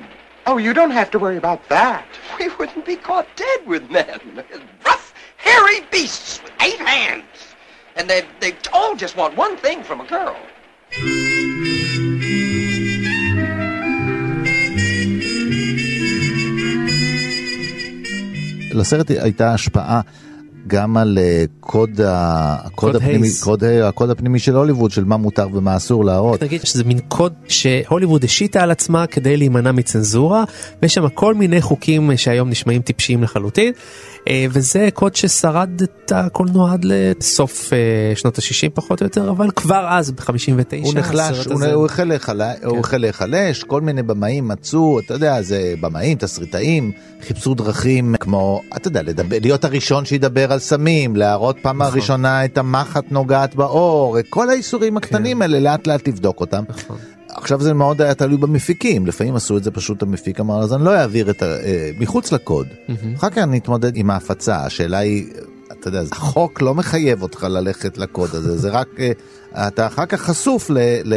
Oh, you don't have to worry about that. We wouldn't be caught dead with men. Rough, hairy beasts with eight hands. And they, they all just want one thing from a girl.
לסרט הייתה השפעה גם על אה, קוד. הקוד, הפנימי, קוד, הקוד הפנימי של הוליווד, של מה מותר ומה אסור להראות.
נגיד שזה מין קוד שהוליווד השיתה על עצמה כדי להימנע מצנזורה, ויש שם כל מיני חוקים שהיום נשמעים טיפשיים לחלוטין, וזה קוד ששרד את הקולנוע עד לסוף אה, שנות ה-60 פחות או יותר, אבל כבר אז ב-59
הוא נחלש, הוא, הוא, החל להיחלש, כן. הוא החל להיחלש, כל מיני במאים מצאו, אתה יודע, זה במאים, תסריטאים, חיפשו דרכים כמו, אתה יודע, לדבר, להיות הראשון שידבר על סמים, להראות פעם נכון. הראשונה את המחט נוגעת באור, כל האיסורים הקטנים כן. האלה, לאט לאט לבדוק אותם.
נכון.
עכשיו זה מאוד היה תלוי במפיקים, לפעמים עשו את זה פשוט המפיק אמר אז אני לא אעביר את ה... אה, מחוץ לקוד. אחר כך אני אתמודד עם ההפצה, השאלה היא, אתה יודע, החוק לא מחייב אותך ללכת לקוד הזה, זה רק, אה, אתה אחר כך חשוף ל... ל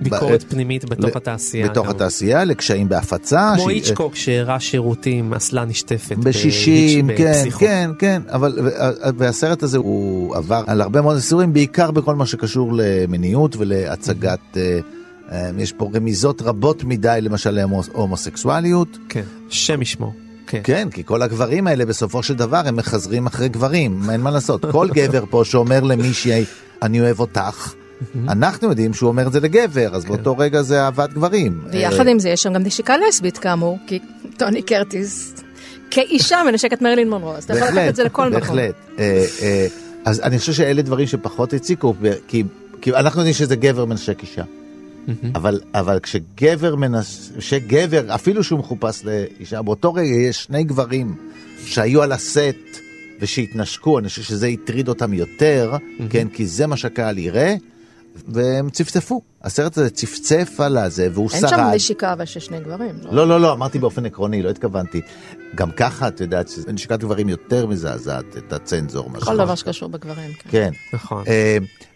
ביקורת פנימית בתוך התעשייה.
בתוך התעשייה, לקשיים בהפצה.
כמו איצ'קוק שהראה שירותים, אסלה נשטפת.
בשישים, כן, כן, כן, אבל, והסרט הזה הוא עבר על הרבה מאוד איסורים, בעיקר בכל מה שקשור למיניות ולהצגת... יש פה רמיזות רבות מדי למשל להומוסקסואליות.
כן, שם ישמור.
כן. כן, כי כל הגברים האלה בסופו של דבר הם מחזרים אחרי גברים, אין מה לעשות. כל גבר פה שאומר למישהי, אני אוהב אותך, אנחנו יודעים שהוא אומר את זה לגבר, אז באותו רגע זה אהבת גברים.
ויחד עם זה יש שם גם נשיקה לסבית כאמור, כי טוני קרטיס כאישה מנשקת מרילין מונרו, אז אתה יכול לקחת את זה לכל מקום.
בהחלט, אז אני חושב שאלה דברים שפחות הציקו, כי אנחנו יודעים שזה גבר מנשק אישה. אבל, אבל כשגבר מנס... כשגבר, אפילו שהוא מחופש לאישה, באותו רגע יש שני גברים שהיו על הסט ושהתנשקו, אני חושב שזה הטריד אותם יותר, כן, כי זה מה שהקהל יראה, והם צפצפו. הסרט הזה צפצף על הזה והוא
אין
שרד.
אין שם נשיקה אבל של שני גברים.
לא, לא, לא, אמרתי באופן עקרוני, לא התכוונתי. גם ככה, את יודעת, נשיקת גברים יותר מזעזעת את הצנזור.
כל דבר שקשור בגברים. כן.
כן.
נכון.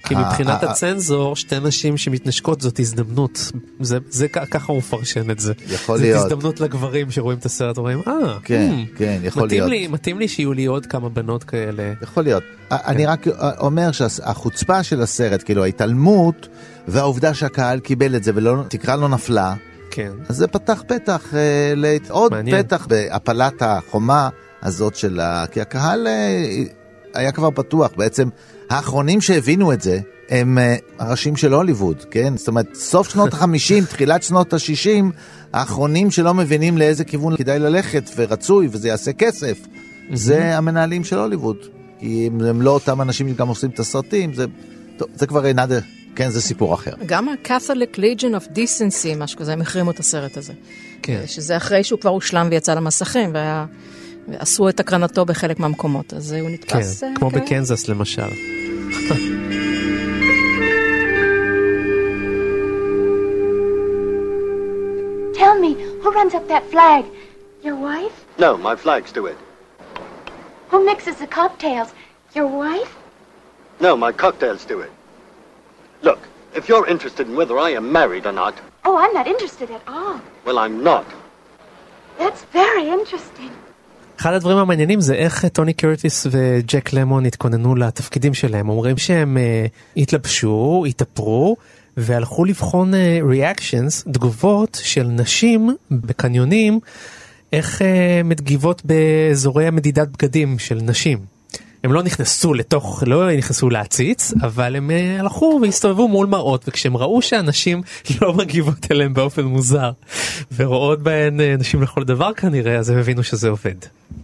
כי מבחינת הצנזור, שתי נשים שמתנשקות זאת הזדמנות. זה ככה הוא מפרשן את זה.
יכול להיות.
זאת הזדמנות לגברים שרואים את הסרט ורואים, אה,
כן, כן, יכול להיות.
מתאים לי שיהיו לי עוד כמה בנות כאלה.
יכול להיות. אני רק אומר שהחוצפה של הסרט, כאילו ההתעלמות והעובדה שהקהל קיבל את זה ולא, תקרה לא נפלה.
כן.
אז זה פתח פתח אה, לעוד מעניין. פתח בהפלת החומה הזאת של ה... כי הקהל אה, היה כבר פתוח. בעצם האחרונים שהבינו את זה הם אה, הראשים של הוליווד, כן? זאת אומרת, סוף שנות ה-50, תחילת שנות ה-60, האחרונים שלא מבינים לאיזה כיוון כדאי ללכת ורצוי וזה יעשה כסף, זה המנהלים של הוליווד. כי הם, הם לא אותם אנשים שגם עושים את הסרטים, זה, טוב, זה כבר אינה... כן, זה סיפור אחר.
גם ה-Catholic Legion of Decency, משהו כזה, הם החרימו את הסרט הזה.
כן.
שזה אחרי שהוא כבר הושלם ויצא למסכים, והיה ואסרו את הקרנתו בחלק מהמקומות, אז הוא נתפס...
כן,
אה,
כמו
כן.
בקנזס למשל.
Tell me, who runs up that flag? Your wife?
No, my flags do it.
Who mixes the cocktails? Your wife?
No, my cocktails do it. Look, if you're interested in whether I am married or not,
Oh, I'm not interested at all.
well, I'm not.
That's very interesting.
אחד הדברים המעניינים זה איך אה, טוני קרטיס וג'ק למון התכוננו לתפקידים שלהם. אומרים שהם uh, התלבשו, התאפרו, והלכו לבחון ריאקשנס, uh, תגובות של נשים בקניונים, איך uh, מגיבות באזורי המדידת בגדים של נשים. הם לא נכנסו לתוך, לא נכנסו להציץ, אבל הם uh, הלכו והסתובבו מול מראות, וכשהם ראו שאנשים לא מגיבות אליהם באופן מוזר, ורואות בהן uh, נשים לכל דבר כנראה, אז הם הבינו שזה עובד.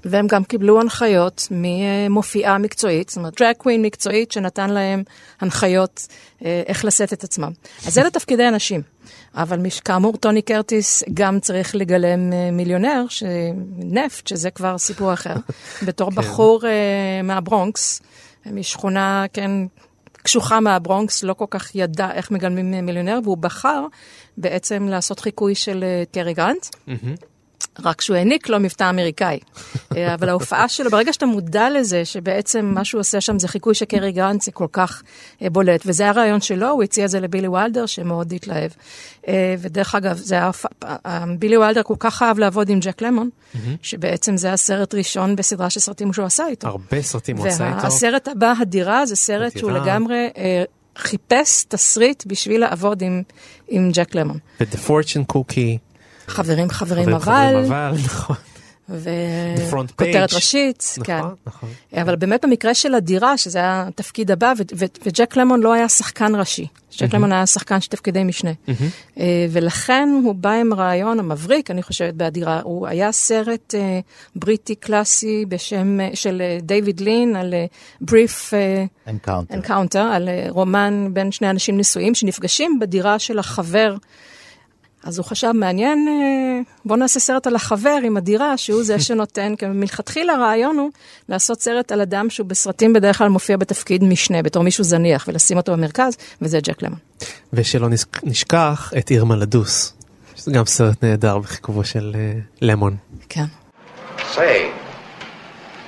והם גם קיבלו הנחיות ממופיעה מקצועית, זאת אומרת, דרג קווין מקצועית שנתן להם הנחיות אה, איך לשאת את עצמם. אז אלה תפקידי הנשים. אבל מש- כאמור, טוני קרטיס גם צריך לגלם אה, מיליונר, ש... נפט, שזה כבר סיפור אחר. בתור
כן.
בחור אה, מהברונקס, משכונה, כן, קשוחה מהברונקס, לא כל כך ידע איך מגלמים אה, מיליונר, והוא בחר בעצם לעשות חיקוי של קרי גרנט. רק שהוא העניק לו מבטא אמריקאי. אה, אבל ההופעה שלו, ברגע שאתה מודע לזה שבעצם מה שהוא עושה שם זה חיקוי של קרי גרנט, זה כל כך אה, בולט. וזה הרעיון שלו, הוא הציע את זה לבילי וילדר, שמאוד התלהב. אה, ודרך אגב, זה היה, בילי וילדר כל כך אהב לעבוד עם ג'ק למון, שבעצם זה הסרט ראשון בסדרה של סרטים שהוא עשה איתו.
הרבה סרטים הוא עשה איתו.
והסרט הבא, הדירה, זה סרט שהוא
הדירה.
לגמרי אה, חיפש תסריט בשביל לעבוד עם, עם ג'ק למון.
ו-The Fortune Cookie.
חברים, חברים, אבל...
חברים, נכון.
וכותרת
page.
ראשית,
נכון,
כן.
נכון.
אבל באמת במקרה של הדירה, שזה היה התפקיד הבא, ו- ו- וג'ק למון לא היה שחקן ראשי. ג'ק
מהמם.
למון היה שחקן של תפקידי משנה. אה, ולכן הוא בא עם רעיון המבריק, אני חושבת, באדירה. הוא היה סרט אה, בריטי קלאסי בשם, אה, של דיוויד לין, על Brief
Encounter.
Encounter, על רומן בין שני אנשים נשואים שנפגשים בדירה של החבר. אז הוא חשב, מעניין, אה, בוא נעשה סרט על החבר עם הדירה, שהוא זה שנותן, כי מלכתחילה הרעיון הוא לעשות סרט על אדם שהוא בסרטים בדרך כלל מופיע בתפקיד משנה, בתור מישהו זניח, ולשים אותו במרכז, וזה ג'ק למון.
ושלא נשכח את עיר מלדוס, שזה גם סרט נהדר בחיכובו של אה, למון.
כן.
Say,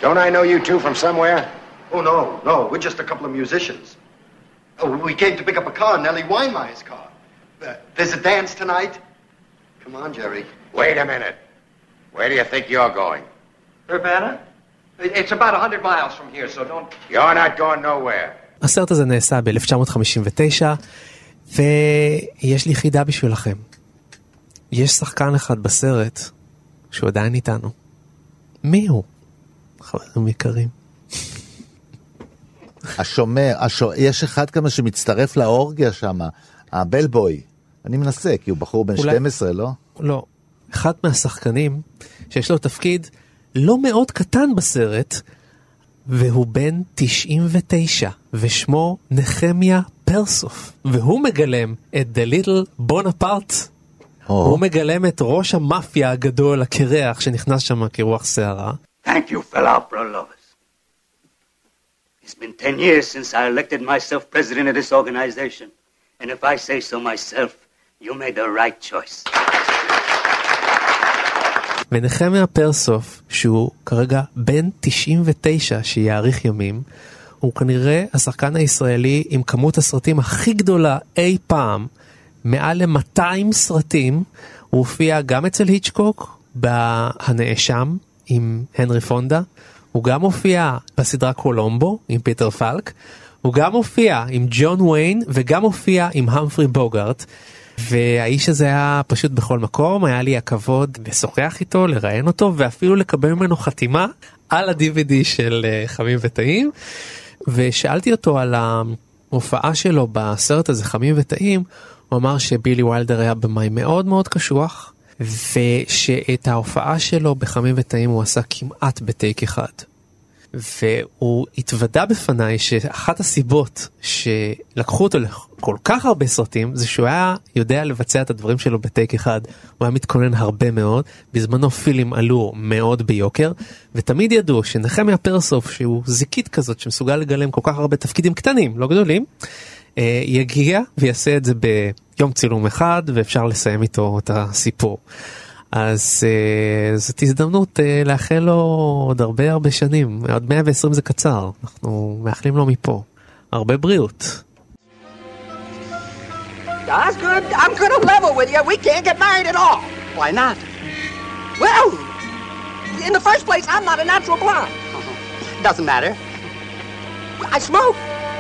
don't I know you two from somewhere?
Oh, no, no, we're just a couple of musicians. Oh, we came to pick up a car, Nellie Weinmeyer's car. Uh, there's a dance tonight. Come on, Jerry.
Wait a minute. Where do you think you're going?
Urbana? It- It's about a hundred miles from here, so don't.
You're not going nowhere.
הסרט הזה נעשה ב-1959, ויש לי חידה בשבילכם. יש שחקן אחד בסרט שהוא עדיין איתנו. מי הוא? חברים יקרים.
השומר, השו... יש אחד כמה שמצטרף לאורגיה שם, הבלבוי. אני מנסה, כי הוא בחור בן
אולי-
12, לא?
לא. אחד מהשחקנים שיש לו תפקיד לא מאוד קטן בסרט, והוא בן 99, ושמו נחמיה פרסוף, והוא מגלם את The Little Bonaparte. הוא מגלם את ראש המאפיה הגדול, הקרח, שנכנס שם כרוח סערה.
Thank you, fellow opera lovers. It's been ten years since I elected myself president of this organization. And if I say so myself, you made the right choice.
ונחמיה פרסוף, שהוא כרגע בן 99 שיאריך ימים, הוא כנראה השחקן הישראלי עם כמות הסרטים הכי גדולה אי פעם, מעל ל-200 סרטים, הוא הופיע גם אצל היצ'קוק, ב"הנאשם" עם הנרי פונדה, הוא גם הופיע בסדרה קולומבו עם פיטר פלק, הוא גם הופיע עם ג'ון ויין וגם הופיע עם המפרי בוגארט. והאיש הזה היה פשוט בכל מקום, היה לי הכבוד לשוחח איתו, לראיין אותו ואפילו לקבל ממנו חתימה על ה-DVD של אה, חמים וטעים. ושאלתי אותו על ההופעה שלו בסרט הזה חמים וטעים, הוא אמר שבילי וילדר היה במאי מאוד מאוד קשוח, ושאת ההופעה שלו בחמים וטעים הוא עשה כמעט בטייק אחד. והוא התוודה בפניי שאחת הסיבות שלקחו אותו כל כך הרבה סרטים זה שהוא היה יודע לבצע את הדברים שלו בטייק אחד הוא היה מתכונן הרבה מאוד בזמנו פילים עלו מאוד ביוקר ותמיד ידעו שנחמיה פרסוף שהוא זיקית כזאת שמסוגל לגלם כל כך הרבה תפקידים קטנים לא גדולים אה, יגיע ויעשה את זה ביום צילום אחד ואפשר לסיים איתו את הסיפור. אז uh, זאת הזדמנות uh, לאחל לו עוד הרבה הרבה שנים, עוד 120 זה קצר, אנחנו מאחלים לו מפה הרבה בריאות.
That's good. I'm gonna level with you. We can't get married at all. Why not? Well, in the first place, I'm not a natural blonde. Doesn't matter. I smoke.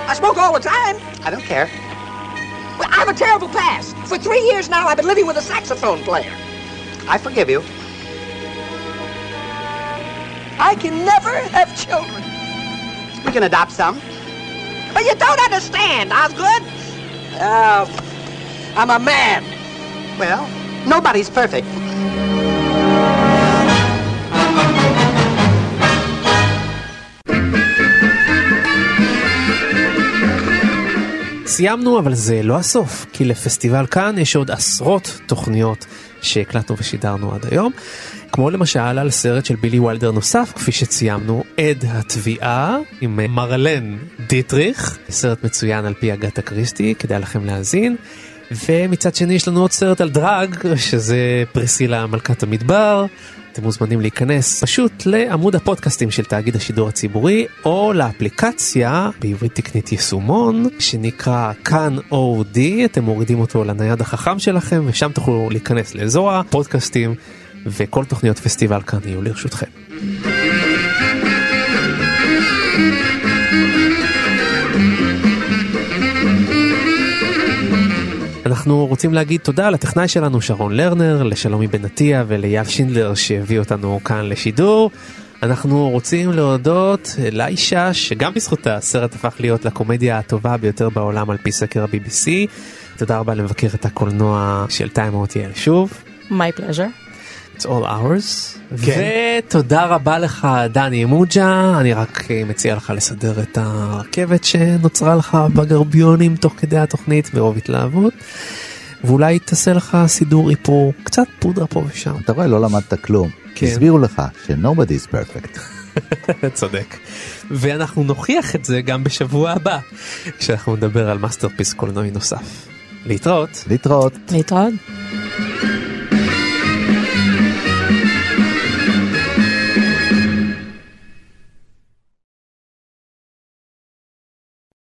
I smoke all the time. I don't care. Well, I have a terrible past. For three years now, I've been living with a saxophone player. I forgive you. I can never have children. We can adopt some. But you don't understand, Osgood. Uh, I'm a man. Well, nobody's perfect.
סיימנו אבל זה לא הסוף כי לפסטיבל כאן יש עוד עשרות תוכניות שהקלטנו ושידרנו עד היום כמו למשל על סרט של בילי וולדר נוסף כפי שציימנו עד התביעה עם מרלן דיטריך סרט מצוין על פי אגתה קריסטי כדאי לכם להאזין. ומצד שני יש לנו עוד סרט על דרג שזה פרסילה מלכת המדבר אתם מוזמנים להיכנס פשוט לעמוד הפודקאסטים של תאגיד השידור הציבורי או לאפליקציה בעברית תקנית יישומון שנקרא כאן אודי אתם מורידים אותו לנייד החכם שלכם ושם תוכלו להיכנס לאזור הפודקאסטים וכל תוכניות פסטיבל כאן יהיו לרשותכם. אנחנו רוצים להגיד תודה לטכנאי שלנו שרון לרנר, לשלומי בן עטיה ולאייל שינדלר שהביא אותנו כאן לשידור. אנחנו רוצים להודות לאישה שגם בזכותה הסרט הפך להיות לקומדיה הטובה ביותר בעולם על פי סקר ה-BBC. תודה רבה למבקר את הקולנוע של טיים אותיאל שוב.
My pleasure.
It's all ours. כן. ותודה רבה לך דני מוג'ה, אני רק מציע לך לסדר את הרכבת שנוצרה לך בגרביונים תוך כדי התוכנית מרוב התלהבות. ואולי תעשה לך סידור איפור, קצת פודרה פה ושם.
אתה רואה, לא למדת כלום. כן. הסבירו לך ש-nobody is perfect.
צודק. ואנחנו נוכיח את זה גם בשבוע הבא, כשאנחנו נדבר על masterpiece קולנועי נוסף. להתראות.
להתראות.
להתראות.